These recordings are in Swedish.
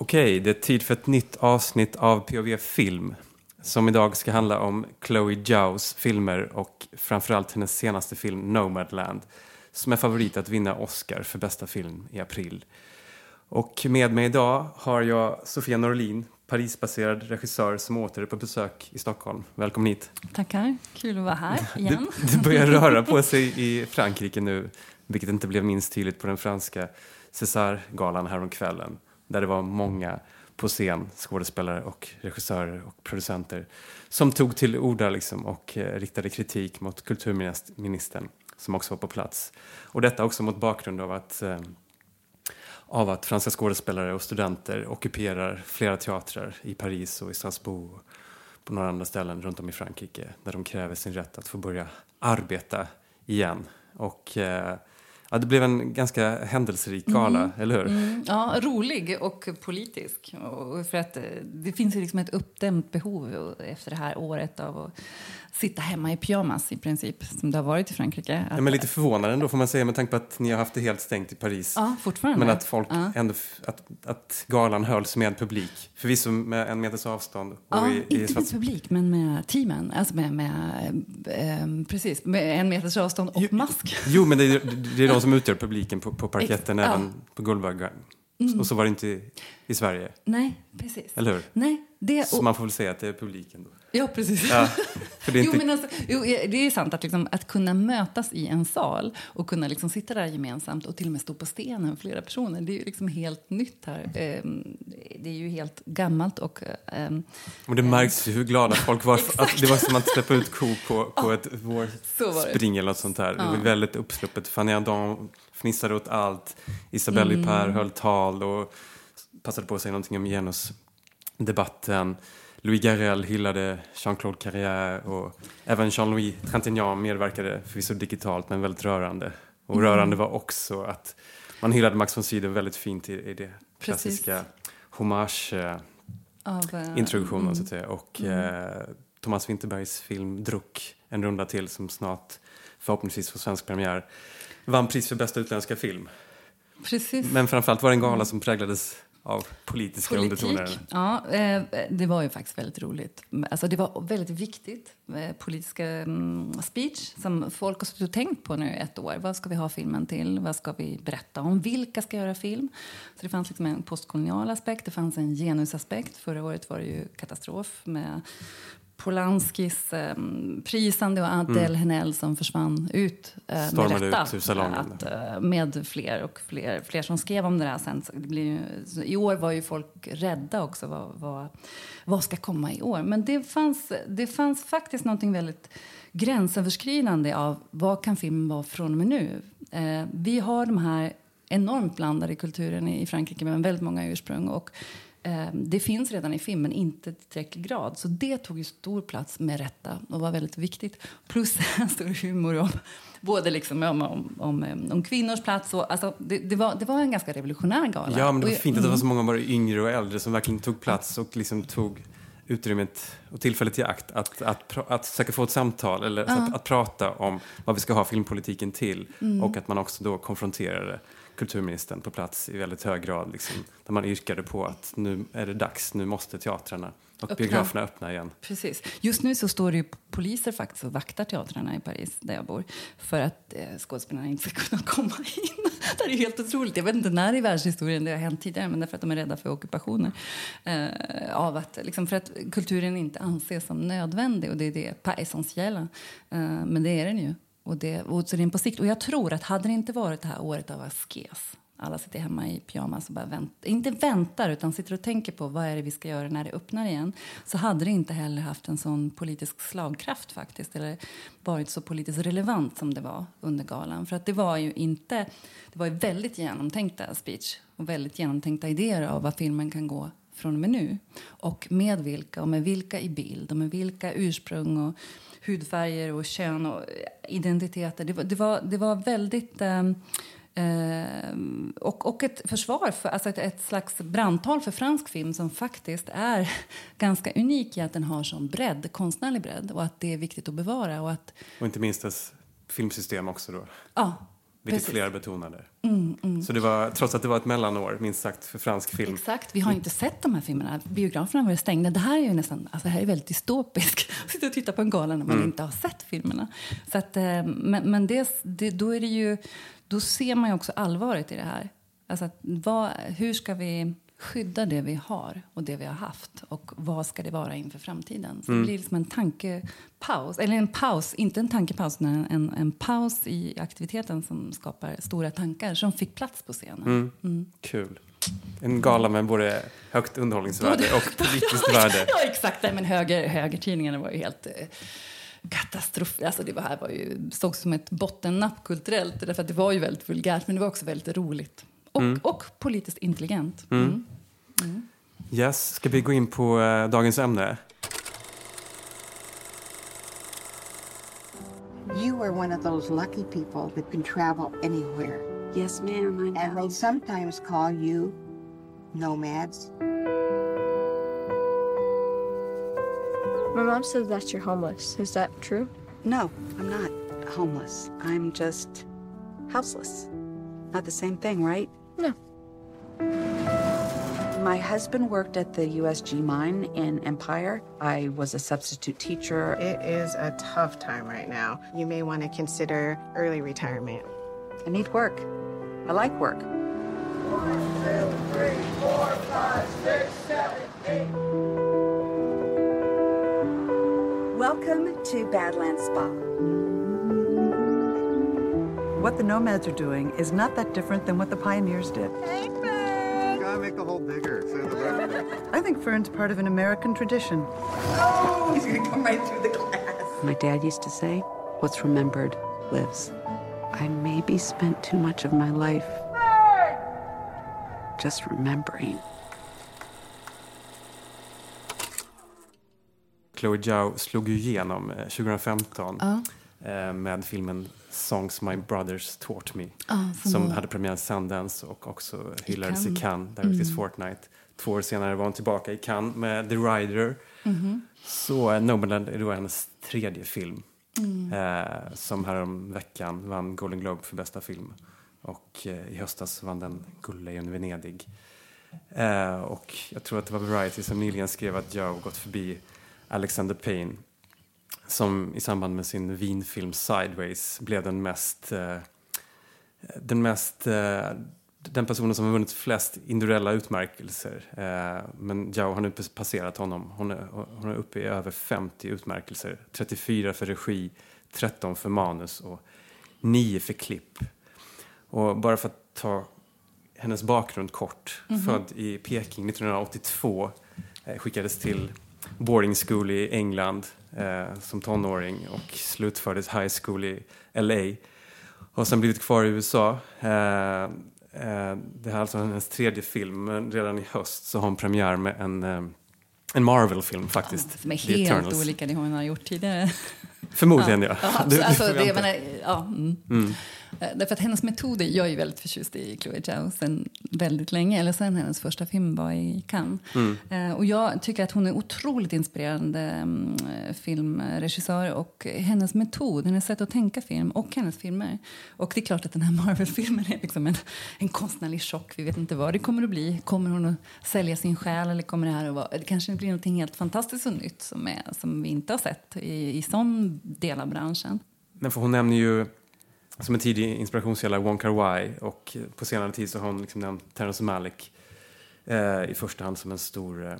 Okej, det är tid för ett nytt avsnitt av POV Film som idag ska handla om Chloe Zhaos filmer och framförallt hennes senaste film Nomadland som är favorit att vinna Oscar för bästa film i april. Och med mig idag har jag Sofia Norlin, Parisbaserad regissör som åter är på besök i Stockholm. Välkommen hit. Tackar, kul att vara här igen. Det, det börjar röra på sig i Frankrike nu, vilket inte blev minst tydligt på den franska César-galan häromkvällen där det var många på scen, skådespelare och regissörer och producenter som tog till orda liksom och eh, riktade kritik mot kulturministern som också var på plats. Och detta också mot bakgrund av att, eh, av att franska skådespelare och studenter ockuperar flera teatrar i Paris och i Strasbourg och på några andra ställen runt om i Frankrike där de kräver sin rätt att få börja arbeta igen. Och eh, Ja, det blev en ganska händelserik gala, mm. eller hur? Mm. Ja, rolig och politisk. Och för att eh, det finns ju liksom ett uppdämt behov efter det här året av att sitta hemma i pyjamas i princip, som det har varit i Frankrike. Ja, men lite förvånande ändå får man säga med tanke på att ni har haft det helt stängt i Paris. Ja, fortfarande. Men att folk ja. ändå, att, att galan hölls med publik. Förvisso med en meters avstånd. ja, i, i inte med publik, men med teamen. Alltså med, med äh, precis, med en meters avstånd och jo, mask. Jo, men det det är de som utgör publiken på, på parketten, Ex även på Guldbaggen. Mm. Och så var det inte i, i Sverige. Nej, precis. Eller hur? Nej, det, så man får väl säga att det är publiken då. Ja, precis. Ja, det, är inte... jo, men alltså, jo, det är sant att, liksom, att kunna mötas i en sal och kunna liksom sitta där gemensamt och till och med stå på stenen flera personer. Det är ju liksom helt nytt här. Ehm, det är ju helt gammalt och... Um, och det märks ju hur glada folk var. att det var som att släppa ut ko på, på ett vårspring eller något sånt där. Ja. Det var väldigt uppsluppet. Fanny Ardon fnissade åt allt. Isabelle mm. Huppert höll tal och passade på att säga någonting om genusdebatten. Louis Garrel hyllade Jean-Claude Carrière och även Jean-Louis Trintignant medverkade förvisso digitalt men väldigt rörande. Och mm. rörande var också att man hyllade Max von Sydow väldigt fint i, i det klassiska hommage-introduktionen eh, mm. så att säga. Och mm. eh, Thomas Winterbergs film Druck, En runda till som snart förhoppningsvis får svensk premiär, vann pris för bästa utländska film. Precis. Men framförallt var det en gala som präglades av politiska Politik, undertoner? Ja, eh, det var ju faktiskt väldigt roligt. Alltså det var väldigt viktigt. Eh, politiska mm, speech som folk har suttit och tänkt på nu ett år. Vad ska vi ha filmen till? Vad ska vi berätta om? Vilka ska göra film? Så det fanns liksom en postkolonial aspekt, det fanns en genusaspekt. Förra året var det ju katastrof med Polanskis eh, prisande och Adele mm. Henell som försvann ut eh, Stormade med rätta. Ut salongen. Att, eh, med fler och fler, fler som skrev om det där sen. det blir ju, I år var ju folk rädda också. Vad, vad, vad ska komma i år? Men det fanns, det fanns faktiskt någonting väldigt gränsöverskridande av vad kan filmen vara från och med nu. Eh, vi har de här enormt blandade kulturen i Frankrike med väldigt många ursprung. Och det finns redan i filmen, inte i tillräcklig grad. Så det tog ju stor plats med rätta och var väldigt viktigt. Plus en stor humor om både liksom om, om, om, om kvinnors plats och alltså, det, det, var, det var en ganska revolutionär gala. Ja, men det var fint att det var så många både yngre och äldre som verkligen tog plats och liksom tog utrymmet och tillfället i akt att, att, att, att försöka få ett samtal eller uh. att, att, prata om vad vi ska ha filmpolitiken till mm. och att man också då konfronterade kulturministern på plats i väldigt hög grad. Liksom, där man yrkade på att nu är det dags, nu måste teatrarna och öppna. biograferna öppna igen. Precis. Just nu så står det ju poliser faktiskt och vaktar teatrarna i Paris, där jag bor, för att eh, skådespelarna inte ska kunna komma in. det är helt otroligt. Jag vet inte när i världshistorien det har hänt tidigare, men därför att de är rädda för ockupationer. Eh, av att, liksom, för att kulturen inte anses som nödvändig, och det är det pas essentiella. Eh, men det är den ju. Och det, och så det är på sikt. Och jag tror att hade det inte varit det här året av askes alla sitter hemma i pyjamas och bara väntar, inte väntar utan sitter och tänker på vad är det vi ska göra när det öppnar igen så hade det inte heller haft en sån politisk slagkraft faktiskt eller varit så politiskt relevant som det var under galan. För att det var ju inte, det var ju väldigt genomtänkta speech och väldigt genomtänkta idéer av vad filmen kan gå från och med nu. Och med vilka och med vilka i bild och med vilka ursprung och hudfärger och kön och identiteter. Det var, det var, det var väldigt... Eh, och, och ett försvar, för, alltså ett, ett, slags brandtal för fransk film som faktiskt är ganska unik i att den har sån bredd, konstnärlig bredd och att det är viktigt att bevara. Och, att, och inte minst dess filmsystem också då. Ja, vilket Precis. flera betonade. Mm, mm. Så det var, trots att det var ett mellanår, minst sagt, för fransk film. Exakt, vi har inte sett de här filmerna. Biograferna var ju stängda. Det här är ju nästan, alltså det här är väldigt dystopiskt. Att sitta och titta på en gala när man Mm. inte har sett filmerna. Så att, eh, men men det, det, då, är det ju, då ser man ju också allvaret i det här. Alltså vad, hur ska vi skydda det vi har och det vi har haft? Och vad ska det vara inför framtiden? Så det blir liksom en tankepaus, eller en paus, inte en tankepaus, utan en, en, paus i aktiviteten som skapar stora tankar som fick plats på scenen. Mm. Kul. En gala med både högt underhållningsvärde och politiskt värde. Ja, exakt. Nej, men höger, högertidningarna var ju helt eh, katastrof. Alltså det var här var ju, såg som ett bottennapp kulturellt. Därför att det var ju väldigt vulgärt, men det var också väldigt roligt. Och, och politiskt intelligent. Mm. Yes, ska vi gå in på eh, dagens ämne? You are one of those lucky people that can travel anywhere. Yes, ma'am, And know. they sometimes call you nomads. My mom says that you're homeless. Is that true? No, I'm not homeless. I'm just houseless. Not the same thing, right? No. My husband worked at the USG mine in Empire. I was a substitute teacher. It is a tough time right now. You may want to consider early retirement. I need work. I like work. One, two, three, four, five, six, seven, eight. Welcome to Badlands Spa. What the nomads are doing is not that different than what the pioneers did. Gotta make the hole bigger. So the rest I think Fern's part of an American tradition. Oh, He's gonna come right through the glass. My dad used to say, What's remembered lives. I maybe spent too much of my life just remembering. Chloe Zhao slog ju igenom eh, 2015 Ja. Eh, med filmen Songs My Brothers Taught Me. Ja, som hade premiär i Sundance och också hyllades i Cannes. Där mm. Fortnite. Två år senare var hon tillbaka i Cannes med The Rider. Mhm. Så eh, Nomadland är då hennes tredje film. Mm. Eh, som härom veckan vann Golden Globe för bästa film. Och eh, i höstas vann den Guldlejon i Venedig. Eh, och jag tror att det var Variety som nyligen skrev att jag gått förbi Alexander Payne som i samband med sin vinfilm Sideways blev den mest eh, den mest eh, den personen som har vunnit flest individuella utmärkelser. Eh, men Zhao har nu passerat honom. Hon är, hon är uppe i över 50 utmärkelser. 34 för regi, 13 för manus och 9 för klipp. Och bara för att ta hennes bakgrund kort. Född i Peking 1982. Eh, skickades till boarding school i England eh, som tonåring och slutfördes high school i LA. Har sen blivit kvar i USA. Eh, eh, det här är alltså hennes tredje film, men redan i höst så har hon premiär med en, eh, en Marvel-film faktiskt. Som är helt olika det hon har gjort tidigare. Förmodligen ja. Alltså, det, menar, mm. Eh, Därför att hennes metoder, jag är ju väldigt förtjust i Chloe Zhao sen väldigt länge, eller sen hennes första film var i Cannes. Mm. Eh, och jag tycker att hon är otroligt inspirerande eh, filmregissör och hennes metod, hennes sätt att tänka film och hennes filmer. Och det är klart att den här Marvel-filmen är liksom en, en konstnärlig chock. Vi vet inte vad det kommer att bli. Kommer hon att sälja sin själ eller kommer det här att vara, det kanske blir något helt fantastiskt och nytt som, är, som vi inte har sett i, i sån del av branschen. Men för hon nämner ju som en tidig inspirationskälla Wong Kar Wai och på senare tid så har hon liksom nämnt Terrence Malick eh, i första hand som en stor eh,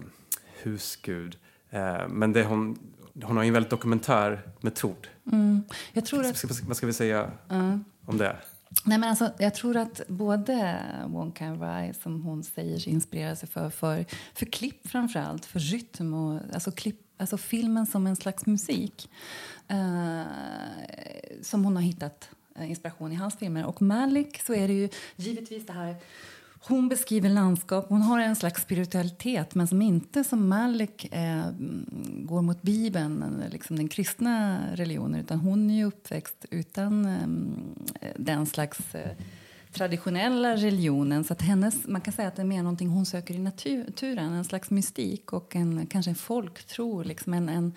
husgud. Eh, men det hon, hon har ju en väldigt dokumentär metod. Mm. Jag tror att... Ska- Vad ska vi säga om det? Nej, men alltså, jag tror att både Wong Kar Wai, som hon säger sig inspirera sig för, för, för klipp framför allt, för rytm och alltså, klipp, alltså filmen som en slags musik eh, som hon har hittat eh, inspiration i hans filmer. Och Malik så är det ju givetvis det här hon beskriver landskap, hon har en slags spiritualitet men som inte som Malik eh, går mot Bibeln, liksom den kristna religionen utan hon är ju uppväxt utan eh, den slags eh, traditionella religionen. Så att hennes, man kan säga att det är mer någonting hon söker i naturen, en slags mystik och en, kanske en folktro. Liksom en, en,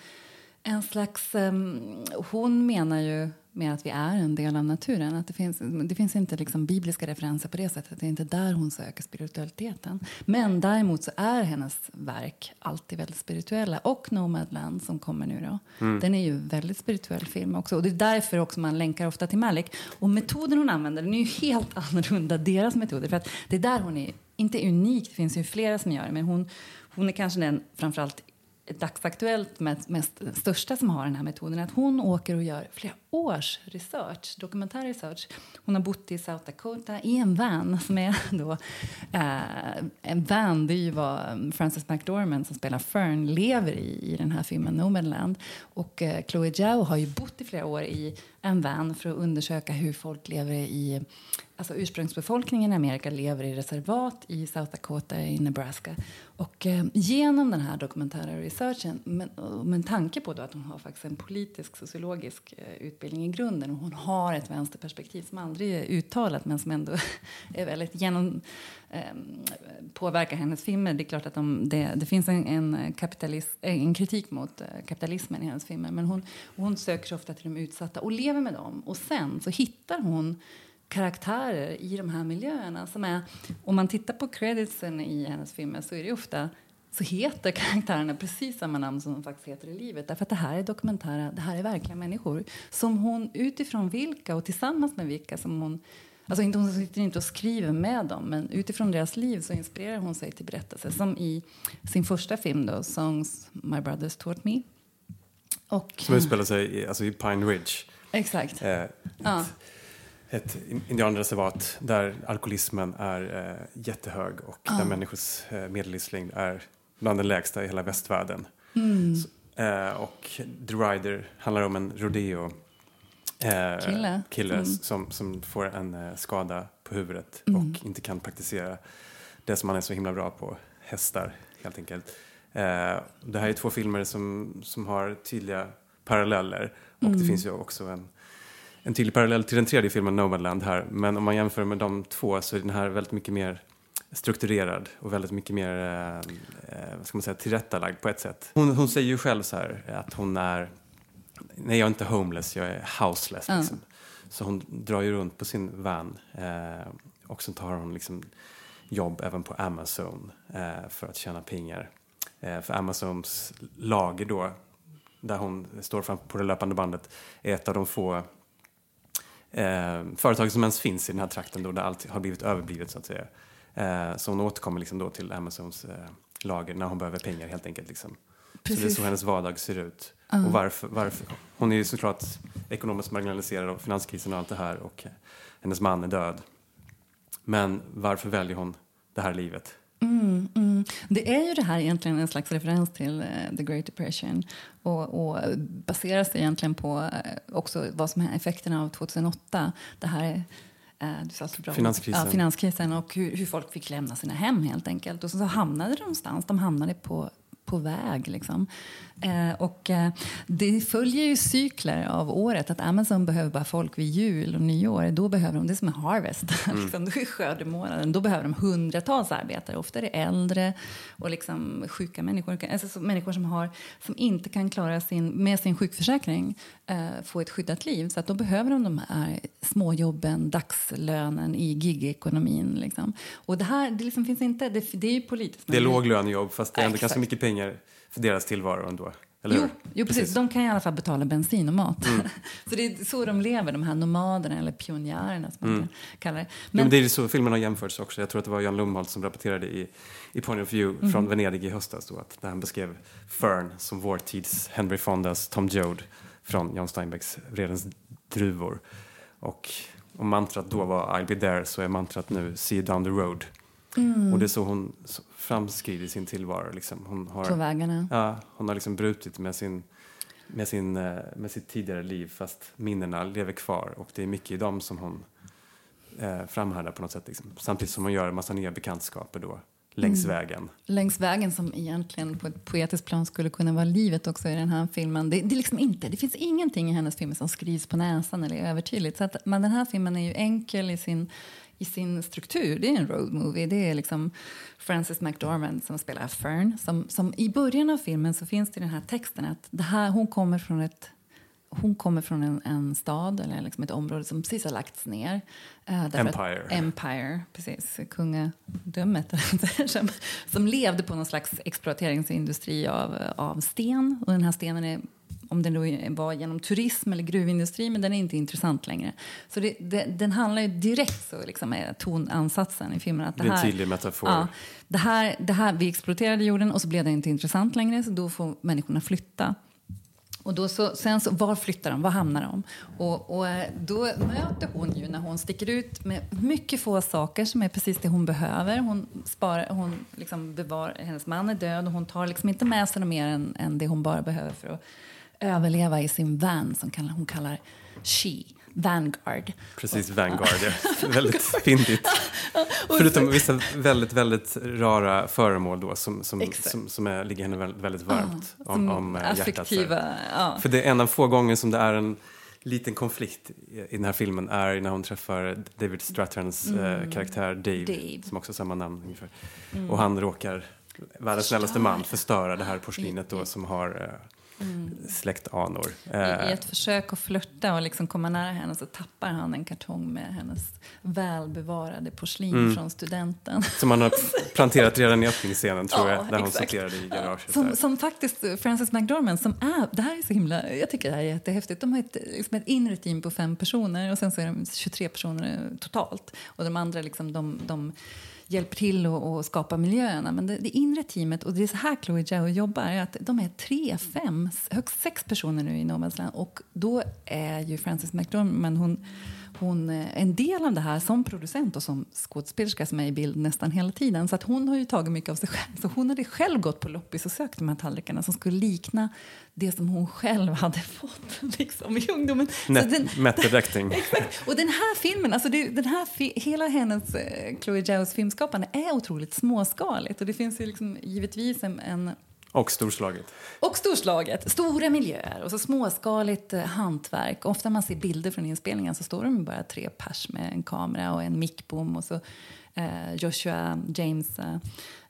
en slags, um, hon menar ju med att vi är en del av naturen. Att det, finns, det finns inte liksom bibliska referenser på det sättet. Det är inte där hon söker spiritualiteten. Men däremot så är hennes verk alltid väldigt spirituella. Och Nomadland som kommer nu då. Mm. Den är ju en väldigt spirituell film också. Och det är därför också man länkar ofta till Malik. Och metoden hon använder den är ju helt annorlunda, deras metoder. För att det är där hon är, inte unik, det finns ju flera som gör det. Men hon, hon är kanske den framförallt dagsaktuellt mest, mest största som har den här metoden att hon åker och gör flera års research, dokumentär research. Hon har bott i South Dakota i en van som är då eh, en van, det är ju vad eh, Frances McDormand som spelar Fern lever i i den här filmen Nomadland. Och eh, Chloe Zhao har ju bott i flera år i en van för att undersöka hur folk lever i Alltså ursprungsbefolkningen i Amerika lever i reservat i South Dakota i Nebraska. Och eh, genom den här dokumentära researchen, men, med tanke på då att hon har faktiskt en politisk sociologisk eh, utbildning i grunden och hon har ett vänsterperspektiv som aldrig är uttalat men som ändå är väldigt genom, eh, påverkar hennes filmer. Det är klart att de, det, det finns en, en, eh, en kritik mot eh, kapitalismen i hennes filmer men hon, hon söker sig ofta till de utsatta och lever med dem. Och sen så hittar hon karaktärer i de här miljöerna. Som är, om man tittar på creditsen i hennes filmer så är det ofta så heter karaktärerna precis samma namn som de faktiskt heter i livet. Därför att det här är dokumentära, det här är verkliga människor som hon utifrån vilka och tillsammans med vilka som hon Alltså inte, hon sitter inte och skriver med dem, men utifrån deras liv så inspirerar hon sig till berättelser. Som i sin första film, då, Songs My Brothers Taught Me. Och, som utspelar sig i, alltså i Pine Ridge. Exakt. Eh, ja ett indianreservat där alkoholismen är eh, jättehög och ah. där människors eh, medellivslängd är bland den lägsta i hela västvärlden. Mm. Så, eh, och The Rider handlar om en rodeo eh, kille, kille mm. som, som får en eh, skada på huvudet mm. och inte kan praktisera det som han är så himla bra på, hästar helt enkelt. Eh, det här är två filmer som, som har tydliga paralleller och det mm. finns ju också en en tydlig parallell till den tredje filmen Nomadland här. Men om man jämför med de två så är den här väldigt mycket mer strukturerad och väldigt mycket mer eh, eh, vad ska man säga, tillrättalagd på ett sätt. Hon, hon säger ju själv så här att hon är, nej jag är inte homeless, jag är houseless. Mm. Liksom. Så hon drar ju runt på sin van eh, och så tar hon liksom jobb även på Amazon eh, för att tjäna pengar. Eh, för Amazons lager då, där hon står fram på det löpande bandet, är ett av de få eh, företag som ens finns i den här trakten då, där allt har blivit överblivet så att säga. Eh, så hon återkommer liksom då till Amazons eh, lager när hon behöver pengar helt enkelt. Liksom. Så det är så hennes vardag ser ut. Uh. Och varför, varför? Hon är ju såklart ekonomiskt marginaliserad av finanskrisen och allt det här och hennes man är död. Men varför väljer hon det här livet? Mm, mm. Det är ju det här egentligen en slags referens till uh, the Great Depression och, och baserar sig egentligen på uh, också vad som är effekterna av 2008. Det här du sa så bra finanskrisen. Ja, finanskrisen och hur, hur, folk fick lämna sina hem helt enkelt. Och så, så hamnade de någonstans. De hamnade på på väg. Liksom. Eh, och, eh, det följer ju cykler av året. Att Amazon behöver bara folk vid jul och nyår. Då behöver de, det är som en harvest. Mm. liksom, då är skördemånaden. Då behöver de hundratals arbetare. Ofta är det äldre och liksom sjuka människor. Alltså, så, människor som, har, som inte kan klara sin, med sin sjukförsäkring eh, få ett skyddat liv. Så att då behöver de de här småjobben, dagslönen i gigekonomin. Liksom. Och det här det liksom finns inte, det, det är ju politiskt. Det är låglönejobb fast det är ändå ganska mycket pengar för deras tillvaro ändå. Eller jo, jo precis. precis. De kan i alla fall betala bensin och mat. Mm. så det är så de lever, de här nomaderna eller pionjärerna som man mm. kallar det. Men, jo, men det är så filmen har jämförts också. Jag tror att det var Jan Lumholt som rapporterade i, i Point of View mm. från Venedig i höstas då, att, där han beskrev Fern som vår tids Henry Fondas Tom Joad från Jan Steinbecks Vredens druvor. Och om mantrat då var I'll be there så är mantrat nu See you down the road. Mm. Och det är så hon framskrider sin tillvaro. Liksom. Hon har, På vägarna? Ja, hon har liksom brutit med, sin, med, sin, eh, med sitt tidigare liv fast minnena lever kvar. Och det är mycket i dem som hon eh, framhärdar på något sätt. Liksom. Samtidigt som hon gör en massa nya bekantskaper då längs mm. vägen. Längs vägen som egentligen på ett poetiskt plan skulle kunna vara livet också i den här filmen. Det, det, liksom inte, det finns ingenting i hennes filmer som skrivs på näsan eller är övertydligt. Så att, men den här filmen är ju enkel i sin i sin struktur. Det är en road movie. Det är liksom Frances McDormand som spelar Fern. Som, som I början av filmen så finns det den här texten att det här, hon kommer från ett hon kommer från en, en stad eller liksom ett område som precis har lagts ner. Eh, Empire. Empire, precis. Kungadömet. som, som levde på någon slags exploateringsindustri av, av sten. Och den här stenen är om den då var genom turism eller gruvindustri, men den är inte intressant längre. Så det, det, den handlar ju direkt så, liksom, med tonansatsen i filmen. Att det, Det är en tydlig metafor. Ja, det här, det här, vi exploaterade jorden och så blev det inte intressant längre, så då får människorna flytta. Och då så, sen så, var flyttar de? Var hamnar de? Och, och eh, då möter hon ju när hon sticker ut med mycket få saker som är precis det hon behöver. Hon, sparar, hon liksom bevar, hennes man är död och hon tar liksom inte med sig något mer än, än det hon bara behöver för att överleva i sin van som hon kallar She, Vanguard. Precis, Vanguard. Ja. väldigt fyndigt. Förutom vissa väldigt, väldigt rara föremål då som, som, som, som är, ligger henne väldigt, väldigt varmt Ja, om, om eh, hjärtat. ja. För det är en av få gånger som det är en liten konflikt i, den här filmen är när hon träffar David Stratterns eh, Mm. karaktär Dave, Dave. som också har samma namn ungefär. Mm. Och han råkar, världens snällaste man, Förstöra. förstöra det här porslinet då som har eh, Mm. släktanor. I, Eh, I ett försök att flörta och liksom komma nära henne så tappar han en kartong med hennes välbevarade porslin Mm. från studenten. Som man har planterat redan i öppningsscenen tror Ja, jag, där hon sorterade i garaget. Som, som faktiskt Frances McDormand, som är, det här är så himla, jag tycker det här är jättehäftigt. De har ett, liksom ett inre team på fem personer och sen så är de 23 personer totalt. Och de andra liksom, de, de hjälper till att skapa miljöerna. Men det, det inre teamet, och det är så här Chloe Jao jobbar, är att de är tre, fem, högst sex personer nu i Nomadsland. Och då är ju Frances McDormand, hon, hon är en del av det här som producent och som skådespelerska som är i bild nästan hela tiden. Så att hon har ju tagit mycket av sig själv. Så hon hade själv gått på loppis och sökt de här tallrikarna som skulle likna det som hon själv hade fått liksom, i ungdomen. Acting. Exakt. Och den här filmen, alltså det, den här fi, hela hennes, eh, Chloe Zhaos filmskapande är otroligt småskaligt. Och det finns ju liksom givetvis en, en och storslaget. och storslaget, stora miljöer och så småskaligt eh, hantverk. Ofta när man ser bilder från inspelningen så står de bara tre pers med en kamera och en mickbom och så eh, Joshua James eh,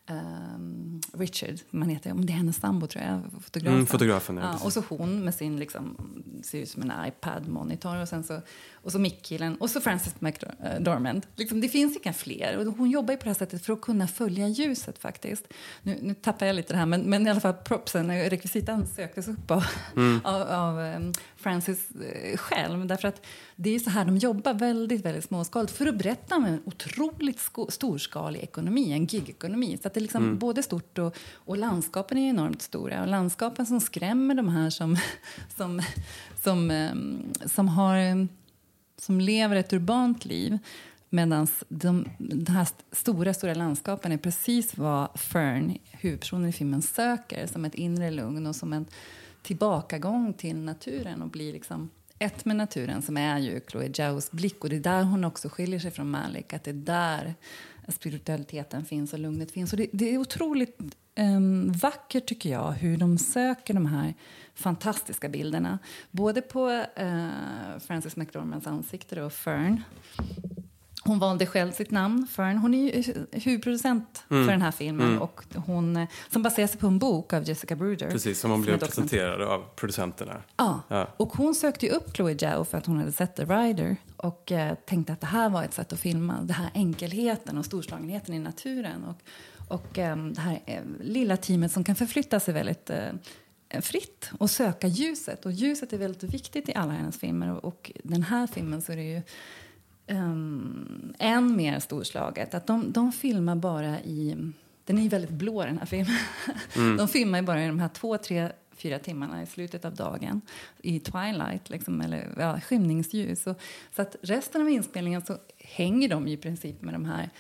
ehm, Richard, som han heter, om det är hennes sambo tror jag, fotografen. Mm, fotografen, ja, och så hon med sin, liksom, ser ut som en iPad-monitor och sen så, och så mickkillen och så Frances McDormand. Liksom, det finns inga fler och hon jobbar ju på det här sättet för att kunna följa ljuset faktiskt. Nu, nu tappar jag lite det här men, men i alla fall propsen, rekvisitan söktes upp av, Mm. av, av um, Frances eh, själv. Därför att det är så här de jobbar väldigt, väldigt småskaligt för att berätta om en otroligt storskalig ekonomi, en gigekonomi. Så att det är liksom Mm. både stort och, och landskapen är enormt stora. Och landskapen som skrämmer de här som, som, som, ehm, som har som lever ett urbant liv medan de, de här st- stora, stora landskapen är precis vad Fern, huvudpersonen i filmen, söker som ett inre lugn och som en tillbakagång till naturen och blir liksom ett med naturen som är ju Chloe Zhaos blick. Och det är där hon också skiljer sig från Malik att det är där spiritualiteten finns och lugnet finns. Och det, det är otroligt um, vackert tycker jag hur de söker de här fantastiska bilderna. Både på eh, uh, Francis McDormands ansikte och Fern hon valde själv sitt namn, Fern. Hon är ju huvudproducent Mm. för den här filmen. Mm. Och hon, som baserar sig på en bok av Jessica Bruder. Precis, som hon blev presenterad av producenterna. Ja. Ja. Och hon sökte ju upp Chloe Zhao för att hon hade sett The Rider och eh, tänkte att det här var ett sätt att filma den här enkelheten och storslagenheten i naturen. Och, och eh, det här eh, lilla teamet som kan förflytta sig väldigt eh, fritt och söka ljuset. Och ljuset är väldigt viktigt i alla hennes filmer. Och, och den här filmen så är det ju um, än mer storslaget. Att de, de filmar bara i... Den är ju väldigt blå, den här filmen. Mm. De filmar bara i de här två, tre, fyra timmarna i slutet av dagen i twilight, liksom, eller ja, skymningsljus. Och, så att resten av inspelningen så hänger de i princip med de här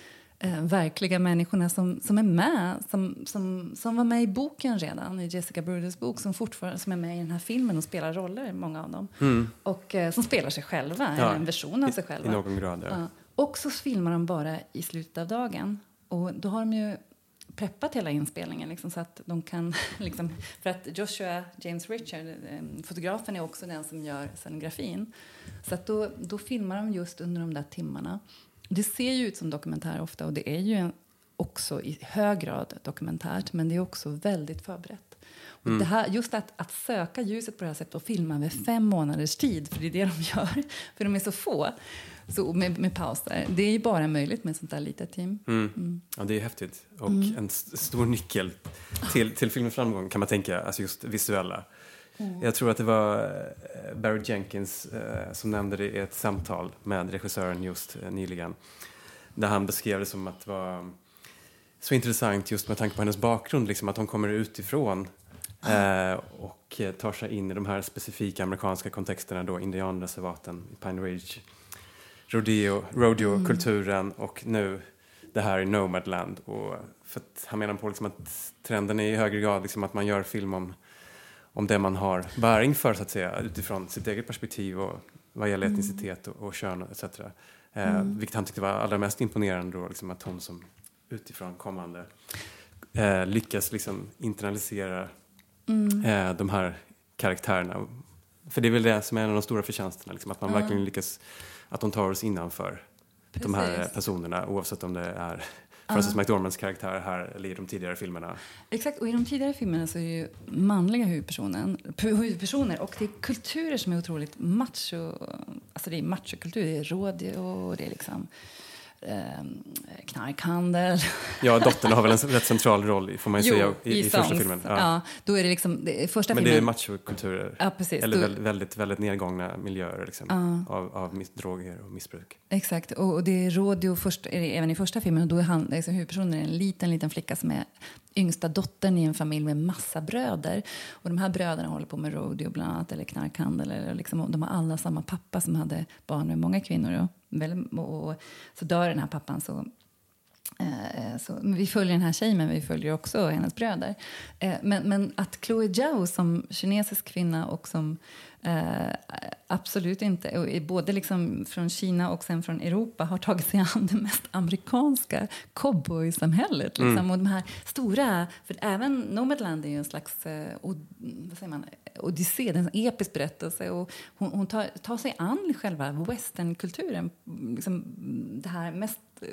eh, verkliga människorna som, som är med, som, som, som var med i boken redan, i Jessica Bruders bok, som fortfarande som är med i den här filmen och spelar roller, många av dem. Mm. Och eh, som spelar sig själva, Ja, en version av sig i- själva. i någon grad, ja. Och så filmar de bara i slutet av dagen. Och då har de ju preppat hela inspelningen liksom, så att de kan... Liksom, för att Joshua James Richard, eh, fotografen, är också den som gör scenografin. Så att då, då filmar de just under de där timmarna. Det ser ju ut som dokumentär ofta och det är ju också i hög grad dokumentärt men det är också väldigt förberett. Och det här, just att, att söka ljuset på det här sättet och filma över fem månaders tid, för det är det de gör, för de är så få, så med, med pauser. Det är ju bara möjligt med ett sånt där litet team. Mm. Ja, det är häftigt. Och en st- stor nyckel till, till filmens framgång kan man tänka, alltså just visuella. Jag tror att det var eh, Barry Jenkins eh, som nämnde det i ett samtal med regissören just eh, nyligen. Där han beskrev det som att det var så intressant just med tanke på hennes bakgrund, liksom att hon kommer utifrån eh, och eh, tar sig in i de här specifika amerikanska kontexterna då, indianreservaten i Pine Ridge, rodeo, rodeo-kulturen och nu det här i Nomadland. Och för att han menar på liksom att trenden är i högre grad liksom att man gör film om, om det man har bäring för så att säga utifrån sitt eget perspektiv och vad gäller etnicitet och, och kön etc. Eh, Vilket han tyckte var allra mest imponerande då, liksom att hon som utifrån kommande eh, lyckas liksom internalisera eh, de här karaktärerna. För det är väl det som är en av de stora förtjänsterna, liksom, att man verkligen lyckas, att de tar oss innanför de här Precis. personerna oavsett om det är Frances McDormands karaktär här eller i de tidigare filmerna. Exakt, och i de tidigare filmerna så är ju manliga huvudpersonen, huvudpersoner och det är kulturer som är otroligt macho. Alltså det är machokultur, det är rodeo och det är liksom eh, knarkhandel. Ja, dottern har väl en rätt central roll i- får man ju säga i, i, första songs. filmen. Ja. då är det liksom, det, första Men det är machokulturer. Ja, precis. Eller Då- väldigt, väldigt, väldigt nedgångna miljöer liksom, av, av miss, droger och missbruk. Exakt, och, och det är rodeo först, även i första filmen. Och då är han, liksom, huvudpersonen en liten, liten flicka som är yngsta dottern i en familj med massa bröder. Och de här bröderna håller på med rodeo bland annat, eller knarkhandel. Eller liksom, de har alla samma pappa som hade barn med många kvinnor. Då. Och, så dör den här pappan så Eh, eh Så, vi följer den här tjejen, men vi följer också hennes bröder. Eh, Men, men att Chloe Zhao som kinesisk kvinna och som eh, absolut inte, och både liksom från Kina och sen från Europa har tagit sig an det mest amerikanska cowboysamhället. Liksom. Och de här stora, för även Nomadland är ju en slags od, vad säger man, odyssé, en episk berättelse. Och hon hon tar, tar sig an själva westernkulturen, liksom, det här mest eh,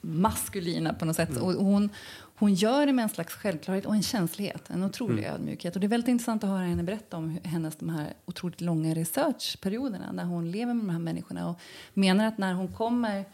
maskulina på något sätt. Och hon, hon gör det med en slags självklarhet och en känslighet, en otrolig ödmjukhet. Och det är väldigt intressant att höra henne berätta om hennes de här otroligt långa researchperioderna när hon lever med de här människorna och menar att när hon kommer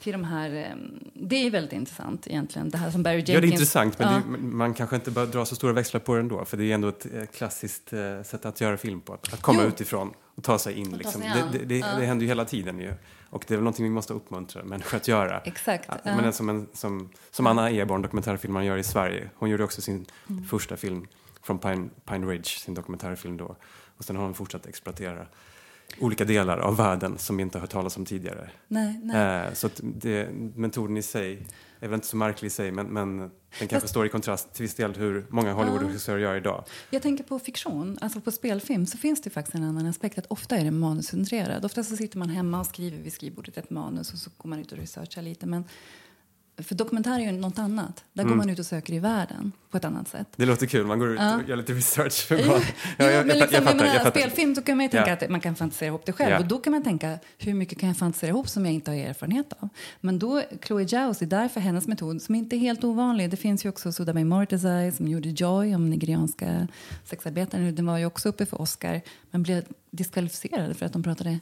till de här... eh, Det är väldigt intressant egentligen, det här som Barry Jenkins... Ja, det är intressant, men Ja. det, man kanske inte bör dra så stora växlar på det ändå, för det är ändå ett eh, klassiskt eh, sätt att göra film på. Att, att komma Jo. utifrån och ta sig in. ta Liksom. sig Det, det, det, Ja. det händer ju hela tiden ju. Och det är väl någonting vi måste uppmuntra människor att göra. Exakt, Ja, ja. Men som, en, som, som Anna Eborn, dokumentärfilmaren, gör i Sverige. Hon gjorde också sin Mm. första film från Pine, Pine Ridge, sin dokumentärfilm då. Och sen har hon fortsatt exploatera olika delar av världen som vi inte har hört talas om tidigare. Nej, nej. Eh, så att det, metoden i sig är väl inte så märklig i sig, men, men den kanske står i kontrast till viss del hur många Hollywood-regissörer gör idag. Jag tänker på fiktion, alltså på spelfilm, så finns det faktiskt en annan aspekt. Att ofta är det manuscentrerad. Ofta så sitter man hemma och skriver vid skrivbordet ett manus och så går man ut och researchar lite. Men för dokumentär är ju något annat. Där Mm. går man ut och söker i världen på ett annat sätt. Det låter kul, man går ut Ja. och gör lite research. För Jo, vad- jo, Ja, jag, men jag, liksom, jag jag fattar. menar, Jag fattar. spelfilm då kan man ju tänka Ja. att man kan fantisera ihop det själv. Och då kan man tänka, hur mycket kan jag fantisera ihop som jag inte har erfarenhet av? Men då, Chloe Zhaos är därför hennes metod, som inte är helt ovanlig. Det finns ju också Sudame Mortezai som gjorde Joy om nigerianska sexarbetare. Den var ju också uppe för Oscar, men blev diskvalificerad för att de pratade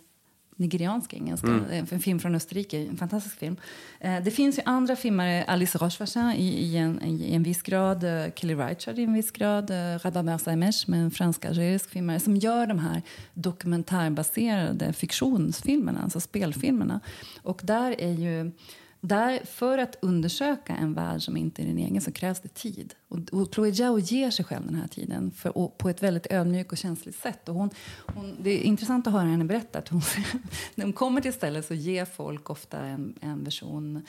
nigerianska engelska. Mm. En film från Österrike, en fantastisk film. Eh, det finns ju andra filmare, Alice Rochevachin i, i, en, i en viss grad, eh, Kelly Reichardt i en viss grad, eh, Rabah Mersamesh med en fransk-algerisk filmare som gör de här dokumentärbaserade fiktionsfilmerna, alltså spelfilmerna. Och där är ju där, för att undersöka en värld som inte är din egen så krävs det tid. Och, och Chloe Zhao ger sig själv den här tiden för, och, på ett väldigt ödmjukt och känsligt sätt. Och hon, hon, det är intressant att höra henne berätta att hon, när hon kommer till stället så ger folk ofta en, en version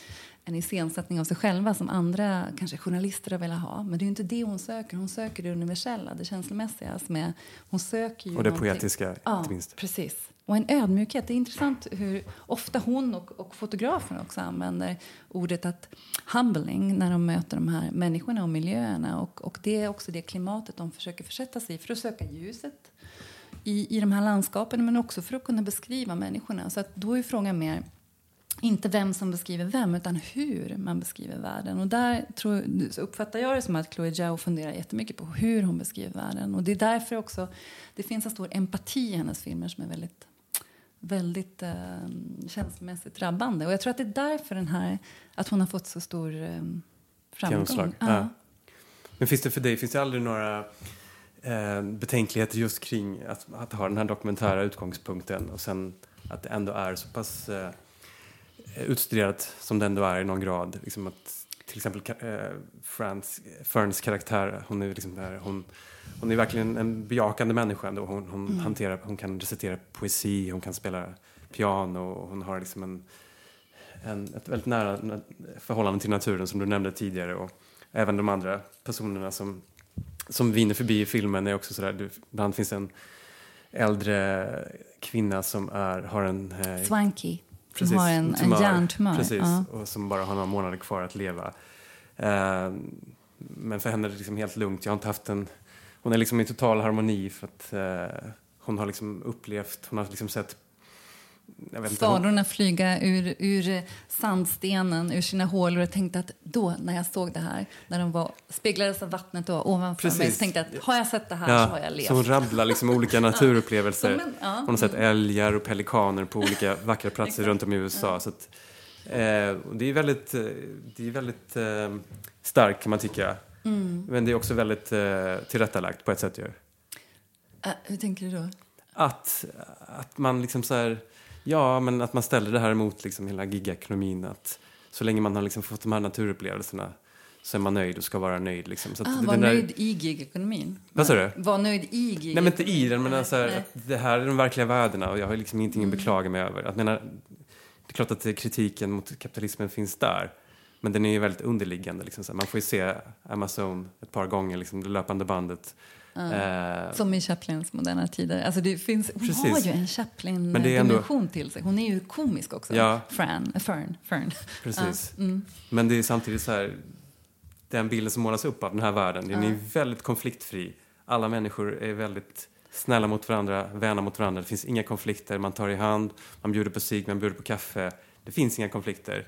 en iscensättning av sig själva som andra kanske journalister har velat ha. Men det är inte det hon söker. Hon söker det universella, det känslomässiga. Som är, hon söker ju Och det någonting- poetiska, ja, inte minst. precis. Och en ödmjukhet. Det är intressant hur ofta hon och, och fotografen också använder ordet att humbling när de möter de här människorna och miljöerna. Och, och det är också det klimatet de försöker försätta sig i för att söka ljuset i, i de här landskapen men också för att kunna beskriva människorna. Så att då är frågan mer inte vem som beskriver vem, utan hur man beskriver världen. Och där tror, så uppfattar jag det som att Chloe Zhao funderar jättemycket på hur hon beskriver världen. Och det är därför också det finns en stor empati i hennes filmer som är väldigt, väldigt eh, känslomässigt drabbande. Och jag tror att det är därför den här, att hon har fått så stor eh, framgång. Ja. Men finns det för dig, finns det aldrig några eh, betänkligheter just kring att, att ha den här dokumentära utgångspunkten och sen att det ändå är så pass eh, utstuderat som det ändå är i någon grad. Liksom att, till exempel eh, Frans, Ferns karaktär, hon är, liksom där, hon, hon är verkligen en bejakande människa. Ändå. Hon, hon, hanterar, hon kan recitera poesi, hon kan spela piano och hon har liksom en, en, ett väldigt nära förhållande till naturen som du nämnde tidigare. Och även de andra personerna som, som vinner förbi i filmen är också sådär, du, ibland finns en äldre kvinna som är, har en eh, Swanky, som Precis, har en, en tumör. hjärntumör. Precis, Ja. och som bara har några månader kvar att leva. Eh, men för henne är det liksom helt lugnt. Jag har inte haft en... Hon är liksom i total harmoni för att eh, hon har liksom upplevt, hon har liksom sett... Inte, hon, Farorna flyga ur, ur sandstenen, ur sina hålor. Jag tänkte att då, när jag såg det här, när de var, speglades av vattnet då, ovanför mig, Precis. så tänkte jag att har jag sett det här så har jag levt. så hon rabblar liksom olika naturupplevelser. Som en- ja. Hon har sett älgar och pelikaner på olika vackra platser runt om i USA. Så att, eh, och det är väldigt, eh, det är väldigt eh, starkt kan man tycka. Mm. Men det är också väldigt eh, tillrättalagt på ett sätt ju. Äh, hur tänker du då? Att, att man liksom så här, ja men att man ställer det här emot liksom hela gigekonomin. Att så länge man har liksom fått de här naturupplevelserna så är man nöjd och ska vara nöjd. Liksom. Så Ah, var där- nöjd i gigekonomin. Vad sa du? Var nöjd i gigekonomin. Nej men inte i den, men alltså, nej. att det här är de verkliga värdena och jag har liksom ingenting att beklaga mig över. Att menar, det är klart att kritiken mot kapitalismen finns där. Men den är ju väldigt underliggande. Liksom, så. Man får ju se Amazon ett par gånger, liksom, det löpande bandet. Eh, Som i Chaplins moderna tider. Alltså det finns, hon Precis. har ju en ändå- Chaplin-dimension till sig. Hon är ju komisk också. Ja. Fran, Fern, Fern. Precis. Ja, mm. Men det är samtidigt så här, den bilden som målas upp av den här världen, den är väldigt konfliktfri. Alla människor är väldigt snälla mot varandra, vänner mot varandra. Det finns inga konflikter, man tar i hand, man bjuder på cigg, man bjuder på kaffe. Det finns inga konflikter.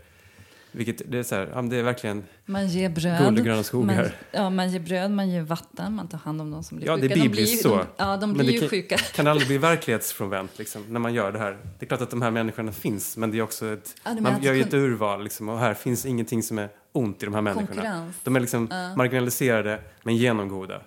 Vilket, det är så här, ja, men det är verkligen Man ger bröd. guld och gröna skogar. Man, ja, man ger bröd, man ger vatten, man tar hand om de som blir Ja, det sjuka. är De bibliskt blir, så. De, ja, de Men blir det ju kan- sjuka. kan aldrig bli verklighetsfrånvänt liksom, när man gör det här. Det är klart att de här människorna finns, men det är också ett, Ja, man gör ju ett urval liksom, och här finns ingenting som är ont i de här människorna. Konkurrens. De är liksom marginaliserade, men genomgoda.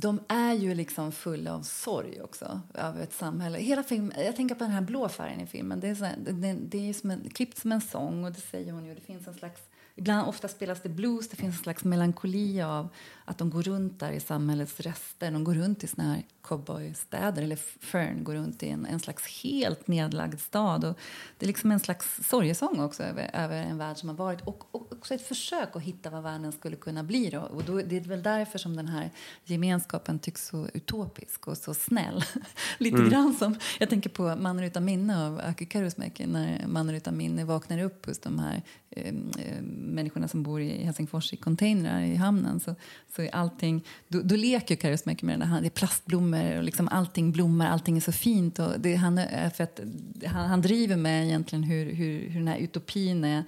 De är ju liksom fulla av sorg också över ett samhälle. Hela film, jag tänker på den här blå färgen i filmen. Det är, så här, det, det är ju som en, klippt som en sång och det säger hon ju. Det finns en slags, ibland ofta spelas det blues. Det finns en slags melankoli av att de går runt där i samhällets rester. De går runt i såna här cowboystäder. Eller Fern går runt i en, en slags helt nedlagd stad. Och det är liksom en slags sorgesång också över, över en värld som har varit. Och, och också ett försök att hitta vad världen skulle kunna bli. Då. Och då, det är väl därför som den här gemenskapen tycks så utopisk och så snäll. Lite grann som, jag tänker på Mannen utan minne av Aki Kaurismäki. När Mannen utan minne vaknar upp hos de här eh, eh, människorna som bor i Helsingfors i containrar i hamnen. Så, så är allting, då, då leker Kaurismäki med den där, det är plastblommor och liksom allting blommar, allting är så fint. Och det, han, är- för att, han, han driver med egentligen hur, hur, hur den här utopin är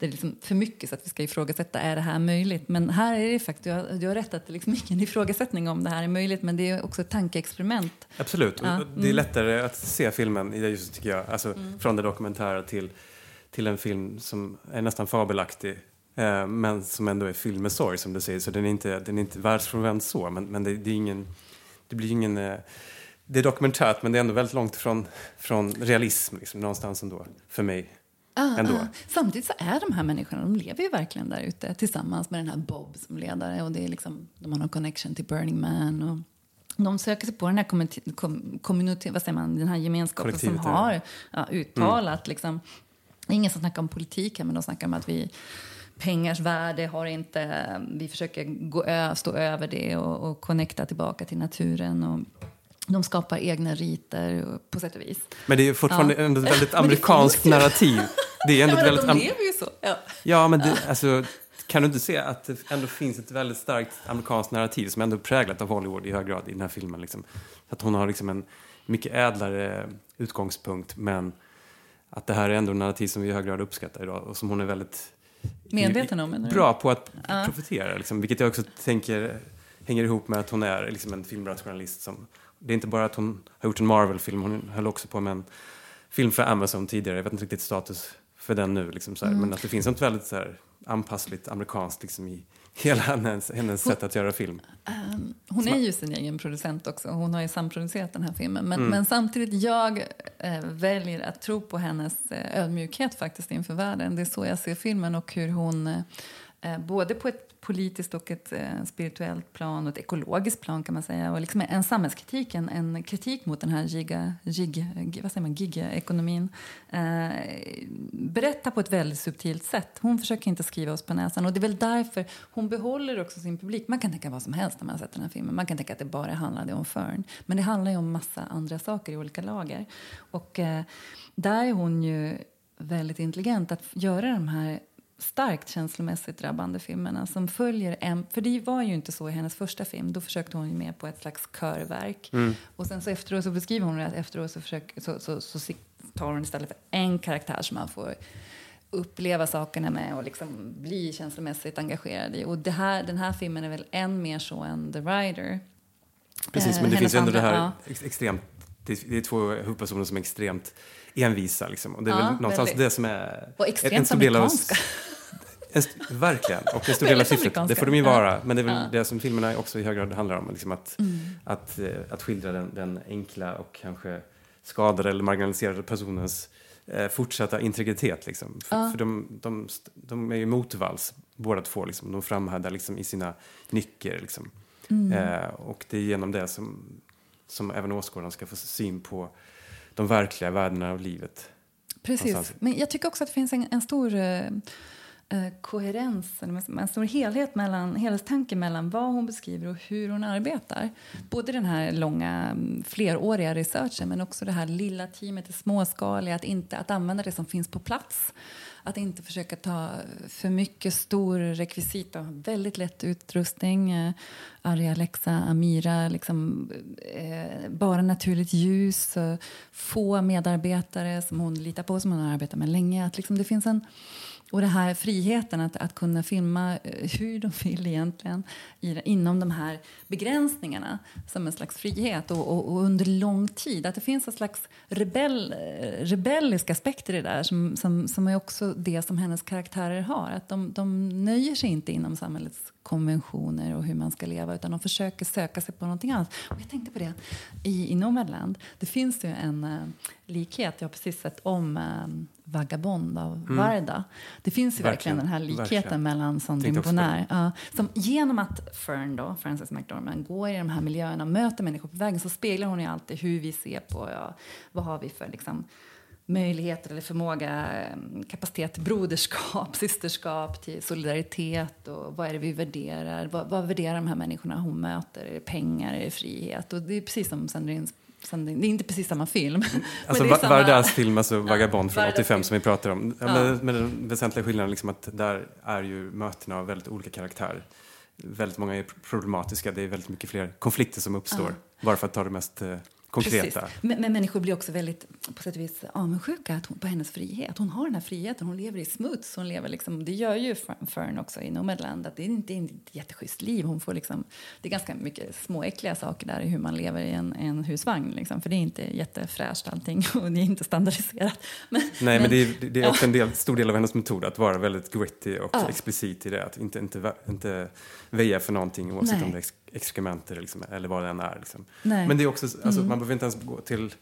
det är liksom för mycket så att vi ska ifrågasätta är det här möjligt. Men här är det faktiskt, du har, du har rätt att det är liksom ingen ifrågasättning om det här är möjligt men det är också ett tankeexperiment. Absolut. Ja, Det är mm. lättare att se filmen i det ljuset tycker jag. Alltså från det dokumentära till, till en film som är nästan fabelaktig. Eh, men som ändå är fylld med sorg som du säger. Så den är inte, den är inte världsfrånvänd så. Men, men det, det är ingen... Det blir ingen... Eh, det är dokumentärt men det är ändå väldigt långt från, från realism liksom, någonstans ändå. För mig. Ah, Ändå. ah. Samtidigt så är de här människorna, de lever ju verkligen där ute tillsammans med den här Bob som ledare och det är liksom, de har någon connection till Burning Man och de söker sig på den här community, vad säger man, den här gemenskapen som har ja, uttalat liksom, det är ingen som snackar om politik här men de snackar om att vi pengars värde har inte, vi försöker gå ö, stå över det och, och connecta tillbaka till naturen och de skapar egna riter på sätt och vis. Men det är fortfarande Ja. ändå ett väldigt amerikanskt narrativ. Det är ändå Ja, väldigt... de lever ju så. Ja. Ja, men det, alltså, kan du inte se att det ändå finns ett väldigt starkt amerikanskt narrativ som ändå är präglat av Hollywood i hög grad i den här filmen. Liksom. Att hon har liksom en mycket ädlare utgångspunkt men att det här är ändå en narrativ som vi i hög grad uppskattar idag och som hon är väldigt Medveten om, bra på att profitera. Liksom, vilket jag också tänker hänger ihop med att hon är liksom, en filmbranschjournalist. Som, det är inte bara att hon har gjort en Marvel-film, hon höll också på med en film för Amazon tidigare. Jag vet inte riktigt status för den nu. Liksom, så här, Mm. Men att det finns något väldigt så här, anpassligt amerikanskt liksom, i hela hennes, hennes sätt att göra film. Um, hon är ju sin egen producent också. Hon har ju samproducerat den här filmen. Men, Mm. men samtidigt, jag eh, väljer att tro på hennes eh, ödmjukhet faktiskt inför världen. Det är så jag ser filmen och hur hon eh, Eh, både på ett politiskt och ett eh, spirituellt plan och ett ekologiskt plan kan man säga. Och liksom en samhällskritik, en, en kritik mot den här giga, gig, vad säger man, gigekonomin. Eh, berättar på ett väldigt subtilt sätt. Hon försöker inte skriva oss på näsan och det är väl därför hon behåller också sin publik. Man kan tänka vad som helst när man har sett den här filmen. Man kan tänka att det bara handlade om Fern. Men det handlar ju om massa andra saker i olika lager. Och eh, där är hon ju väldigt intelligent att göra de här starkt känslomässigt drabbande filmerna som följer en... För det var ju inte så i hennes första film. Då försökte hon ju med på ett slags körverk. Och sen så efteråt så beskriver hon det att efteråt så, försöker, så, så, så, tar hon istället för en karaktär som man får uppleva sakerna med och liksom bli känslomässigt engagerad i. Och det här, den här filmen är väl än mer så än The Rider. Precis, Eh, men det finns ju ändå det andra- här ja. ex extremt... Det är, det är två huvudpersoner som är extremt envisa. Liksom. Och det är Ja, väl någonstans väldigt. det som är... Och extremt en stor del av-. En verkligen, och en stor del av syftet. Det får de ju vara. Men det är väl det som filmerna också i hög grad handlar om. Liksom att, Mm. att, eh, att skildra den, den enkla och kanske skadade eller marginaliserade personens eh, fortsatta integritet. Liksom. För, Ja. för de, de, de är ju motvalls, båda två. Liksom. De framhärdar liksom, i sina nycker. Liksom. Mm. Eh, och det är genom det som, som även åskådaren ska få syn på de verkliga värdena av livet. Precis. Någonstans. Men jag tycker också att det finns en, en stor eh, eh, koherens, en stor helhet mellan, helhetstanke mellan vad hon beskriver och hur hon arbetar. Både den här långa, mm, fleråriga researchen men också det här lilla teamet, det småskaliga, att, inte, att använda det som finns på plats. Att inte försöka ta för mycket stor rekvisita, väldigt lätt utrustning. Eh, Arja, Alexa, Amira, liksom, eh, bara naturligt ljus. Eh, få medarbetare som hon litar på, som hon har arbetat med länge. Att liksom det finns en, och det här friheten att, att kunna filma eh, hur de vill egentligen i, inom de här begränsningarna som en slags frihet och, och, och under lång tid. Att det finns en slags rebell, eh, rebelliska aspekter i det där som, som, som är också det som hennes karaktärer har. Att de, de nöjer sig inte inom samhällets konventioner och hur man ska leva utan de försöker söka sig på någonting annat. Och jag tänkte på det i, i Nomadland. Det finns ju en uh, likhet. Jag har precis sett om uh, Vagabond av Varda. Det finns ju verkligen, Verkligen, den här likheten verkligen. mellan Sandrine Bonnaire. Ja, som genom att Fern, då, Frances McDormand, går i de här miljöerna och möter människor på vägen så speglar hon ju alltid hur vi ser på ja, vad har vi för liksom, möjligheter eller förmåga, eh, kapacitet till broderskap, systerskap, till solidaritet och vad är det vi värderar? Vad, vad värderar de här människorna hon möter? Är det pengar? Är det frihet? Och det är precis som Sandrines Sandrine, det är inte precis samma film. Alltså det är samma- Vardas film, alltså Vagabond från Vardas 85 film. som vi pratar om. Ja, Ja. Men, men den väsentliga skillnaden liksom att där är ju mötena av väldigt olika karaktär. Väldigt många är problematiska, det är väldigt mycket fler konflikter som uppstår. Bara för att ta det mest eh, konkreta. Precis. Men, men människor blir också väldigt på sätt och vis avundsjuka att hon, på hennes frihet. Hon har den här friheten, hon lever i smuts. Hon lever liksom, det gör ju Fern- också i Nomadland. Att det är inte ett jätteschysst liv. Hon får liksom, det är ganska mycket småäckliga saker där i hur man lever i en, en husvagn. Liksom, för det är inte jättefräscht allting och det är inte standardiserat. Men, Nej, men, det är, det är också en del, stor del av hennes metod att vara väldigt gritty och Ja. explicit i det. Att inte, inte, inte väja för någonting oavsett Nej. om det är exkrementer liksom, eller vad det än är. Liksom. Men det är också, alltså, man behöver inte ens gå till,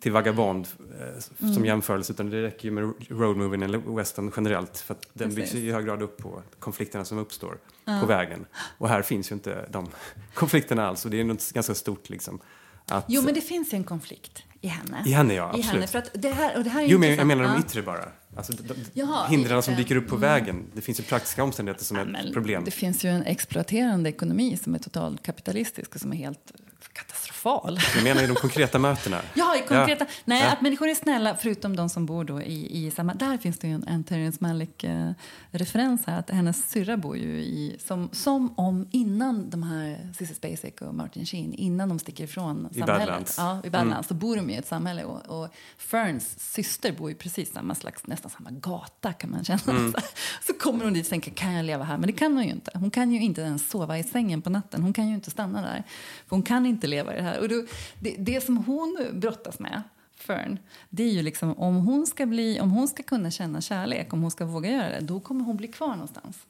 till Vagabond eh, som jämförelse utan det räcker ju med roadmovien eller western generellt för att den byggs Precis. i hög grad upp på konflikterna som uppstår på vägen. Och här finns ju inte de konflikterna alls och det är något ganska stort liksom. Att, Jo, men det finns en konflikt i henne. I henne, ja, I absolut. henne, för att det här, och det här är Jo, men jag menar de Ja. yttre bara. Alltså, Jaha, hindren som dyker upp på vägen. Det finns ju praktiska omständigheter som är Men ett problem. Det finns ju en exploaterande ekonomi som är totalt kapitalistisk och som är helt katastrofal. Jag menar i de konkreta mötena. Ja, i konkreta. Ja. Nej, Ja. att människor är snälla, förutom de som bor då i, i samma... Där finns det ju en, en Terrence Malick-referens här. Att hennes syrra bor ju i... Som, som om innan de här Cissi Spacek och Martin Sheen, innan de sticker ifrån I samhället. Badlands. Ja, i Badlands. Så bor de i ett samhälle. Och, och Ferns syster bor i precis samma slags, nästan samma gata kan man känna. Så, så kommer hon dit och tänker, kan jag leva här? Men det kan hon ju inte. Hon kan ju inte ens sova i sängen på natten. Hon kan ju inte stanna där. För hon kan inte leva i det här. Och då, det, det som hon brottas med, Fern, det är ju liksom om hon ska bli, om hon ska kunna känna kärlek, om hon ska våga göra det, då kommer hon bli kvar någonstans.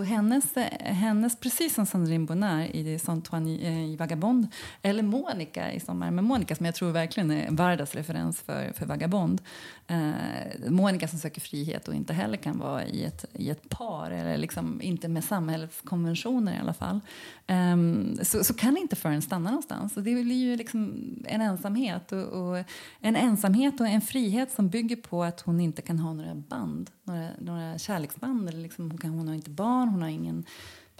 Så hennes, hennes precis som Sandrine Bonnaire i Saint-Antoine eh, i, Vagabond eller Monica i Sommar med Monica som jag tror verkligen är Vardas referens för, för Vagabond. Eh, Monica som söker frihet och inte heller kan vara i ett, i ett par eller liksom inte med samhällets konventioner i alla fall. Eh, så, så kan inte Fern stanna någonstans. Och det blir ju liksom en ensamhet och, och en ensamhet och en frihet som bygger på att hon inte kan ha några band, några, några kärleksband. Eller liksom, hon, kan, hon har inte barn, hon har ingen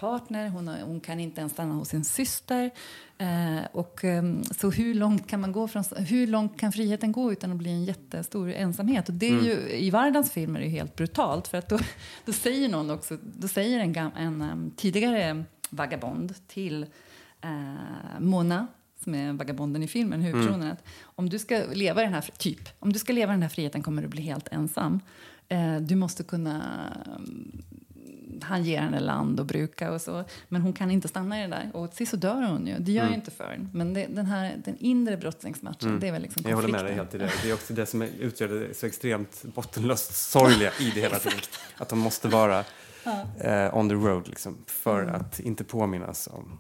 partner, hon, har, hon kan inte ens stanna hos sin syster. Eh, och, ehm, så hur långt kan man gå från, hur långt kan friheten gå utan att bli en jättestor ensamhet? Och det är ju, I Vardans filmer är det helt brutalt för att då, då säger någon också, då säger en, gam, en um, tidigare vagabond till eh, Mona som är vagabonden i filmen, huvudpersonen, att om du ska leva den här, typ, om du ska leva den här friheten kommer du bli helt ensam. Eh, du måste kunna mm, han ger henne land och bruka och så. Men hon kan inte stanna i det där. Och till så dör hon ju. Det gör ju inte Fern. Men det, den här den inre brottningsmatchen, det är väl liksom Jag håller med dig helt i det. Det är också det som utgör det så extremt bottenlöst sorgliga i det hela tiden. Att de måste vara eh, on the road liksom, för att inte påminnas om,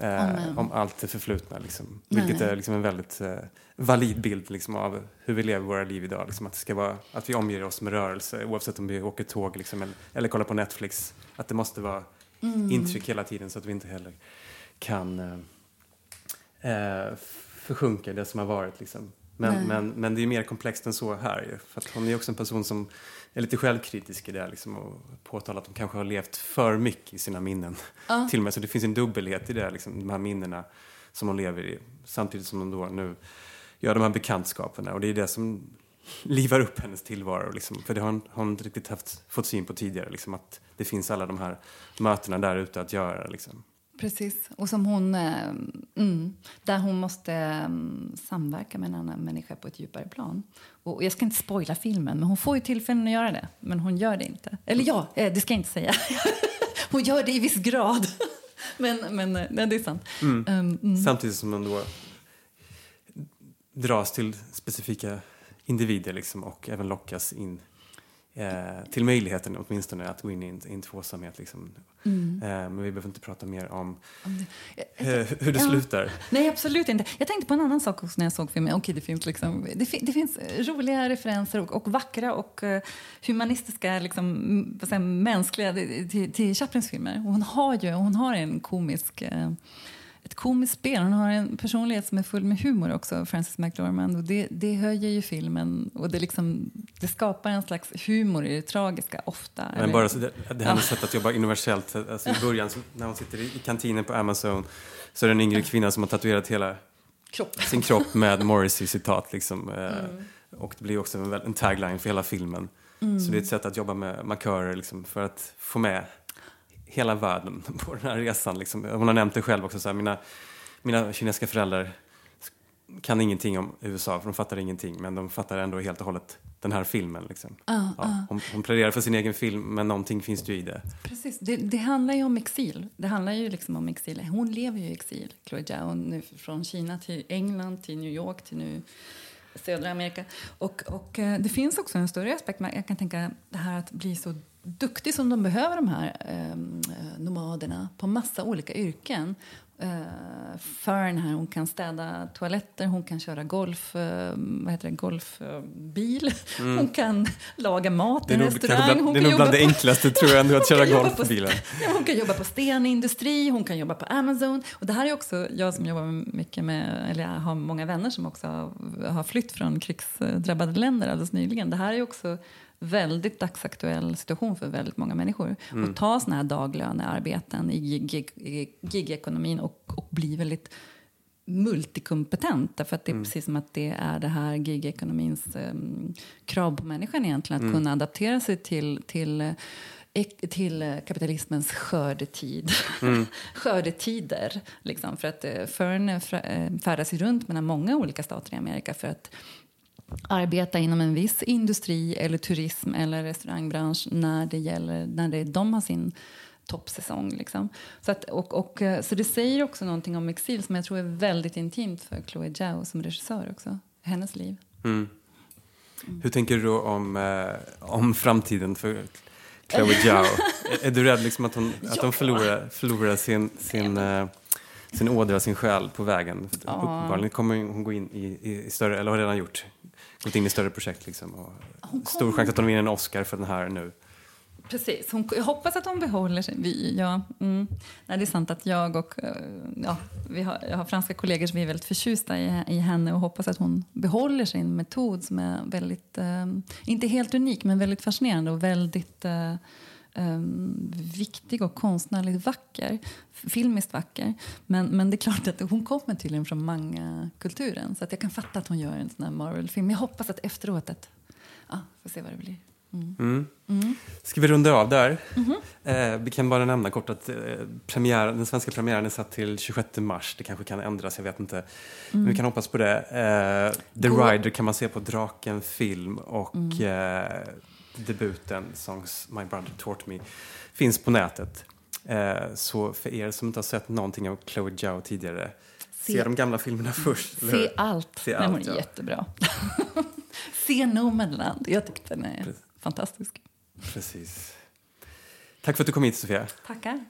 eh, Om, om, allt det förflutna. Liksom. Nej. Vilket är liksom en väldigt eh, valid bild liksom, av hur vi lever våra liv idag. Liksom, att, det ska vara, att vi omger oss med rörelse oavsett om vi åker tåg liksom, eller, eller kollar på Netflix. Att det måste vara intryck hela tiden så att vi inte heller kan eh, eh, försjunka det som har varit. Liksom. Men, Nej. men, men det är mer komplext än så här. För hon är också en person som är lite självkritisk i det liksom, och påtalar att hon kanske har levt för mycket i sina minnen. Ja. Till och med, så det finns en dubbelhet i det, liksom, de här minnena som hon lever i. Samtidigt som hon då nu gör de här bekantskaperna. Och det är det som livar upp hennes tillvaro. Liksom. För det har hon, har hon inte riktigt haft, fått syn på tidigare. Liksom, att det finns alla de här mötena där ute att göra. Liksom. Precis. Och som hon... Eh, mm, där hon måste eh, samverka med en annan människa på ett djupare plan. Och jag ska inte spoila filmen, men hon får ju tillfällen att göra det. Men hon gör det inte. Eller ja, eh, det ska jag inte säga. hon gör det i viss grad. men men eh, nej, det är sant. Mm. Um, mm. Samtidigt som hon då dras till specifika individer liksom, och även lockas in eh, till möjligheten åtminstone att gå in i en, i en tvåsamhet. Liksom. Mm. Eh, men vi behöver inte prata mer om Om det- eh, hur det Ja. slutar. Nej, absolut inte. Jag tänkte på en annan sak också när jag såg filmen. Okej, det, finns liksom, det, fi- det finns roliga referenser och, och vackra och eh, humanistiska, liksom, jag, mänskliga till, till Chaplins filmer. Och hon har ju hon har en komisk... eh, ett komiskt spel. Hon har en personlighet som är full med humor också, Frances McDormand. Och det, det höjer ju filmen och det, liksom, det skapar en slags humor i det tragiska ofta. Men Eller- bara så det, det Ja. hennes sätt att jobba universellt. Alltså I början så, när hon sitter i, i kantinen på Amazon så är det en yngre kvinna som har tatuerat hela Kropp. sin kropp med Morrissey-citat. Liksom, eh, Mm. Och det blir också en, en tagline för hela filmen. Mm. Så det är ett sätt att jobba med markörer liksom, för att få med hela världen på den här resan. Liksom. Hon har nämnt det själv också. Så här, mina, mina kinesiska föräldrar kan ingenting om USA, för de fattar ingenting. Men de fattar ändå helt och hållet den här filmen. Liksom. Ah, ah. Ja, hon, hon pläderar för sin egen film, men någonting finns det ju i det. Precis. Det, det handlar ju om exil. Det handlar ju liksom om exil. Hon lever ju i exil, Chloe Zhao, nu från Kina till England, till New York, till nu södra Amerika. Och, och eh, det finns också en större aspekt. Jag kan tänka det här att bli så duktig som de behöver, de här ehm, eh, nomaderna, på massa olika yrken. Uh, Fern här, hon kan städa toaletter, hon kan köra golf, eh, vad heter det, golfbil. Hon kan laga mat i Mm. En restaurang. bland, det är nog bland det enklaste tror jag ändå att köra på- golfbilen. Ja, hon kan jobba på stenindustri, hon kan jobba på Amazon. Och det här är också, jag som jobbar mycket med, eller jag har många vänner som också har, har flytt från krigsdrabbade länder alldeles nyligen. Det här är också väldigt dagsaktuell situation för väldigt många människor. Att ta såna här daglönearbeten i gig- gigekonomin och, och bli väldigt multikompetent. Därför att det är precis som att det är det här gigekonomins um, krav på människan egentligen. Att kunna adaptera sig till, till eh, till eh, kapitalismens skördetid. Skördetider. Liksom, för att eh, Fern färdas runt mellan många olika stater i Amerika för att arbeta inom en viss industri eller turism eller restaurangbransch när det gäller när det, de har sin toppsäsong. Liksom. Så, att, och, och, eh, så det säger också någonting om exil som jag tror är väldigt intimt för Chloe Zhao som regissör också. Hennes liv. Hur tänker du om, eh, om framtiden för Chloe Zhao? är, du rädd liksom att hon, att hon förlorar, förlorar sin, sin, eh, sin ådra, sin själ på vägen? För Uppenbarligen kommer hon gå in i, i, i större, eller har redan gjort, gått in i större projekt liksom. Och Stor chans att hon vinner en Oscar för den här nu. Precis. Hon, jag hoppas att hon behåller sin... Vi, ja, mm. Nej, det är sant att jag och... eh, Ja, vi har, jag har franska kollegor som är väldigt förtjusta i, i henne och hoppas att hon behåller sin metod som är väldigt... eh, inte helt unik, men väldigt fascinerande och väldigt eh, eh, viktig och konstnärligt vacker. Filmiskt vacker. Men, men det är klart att hon kommer tydligen från manga-kulturen så att jag kan fatta att hon gör en sån här Marvel-film. Jag hoppas att efteråt att... Ja, får se vad det blir. Ska vi runda av där? Eh, vi kan bara nämna kort att eh, premiär, den svenska premiären är satt till 26 mars. Det kanske kan ändras, jag vet inte. Men vi kan hoppas på det. Eh, The Gå- Rider kan man se på Draken film och eh, debuten Songs My Brother Taught Me finns på nätet. Eh, så för er som inte har sett någonting av Chloe Zhao tidigare, se, Se- de gamla filmerna först. eller hur? Se allt. Se allt, hon är ja. jättebra. Se Nomadland. Jag tyckte den är Precis. fantastisk. Precis. Tack för att du kom hit Sofia. Tackar.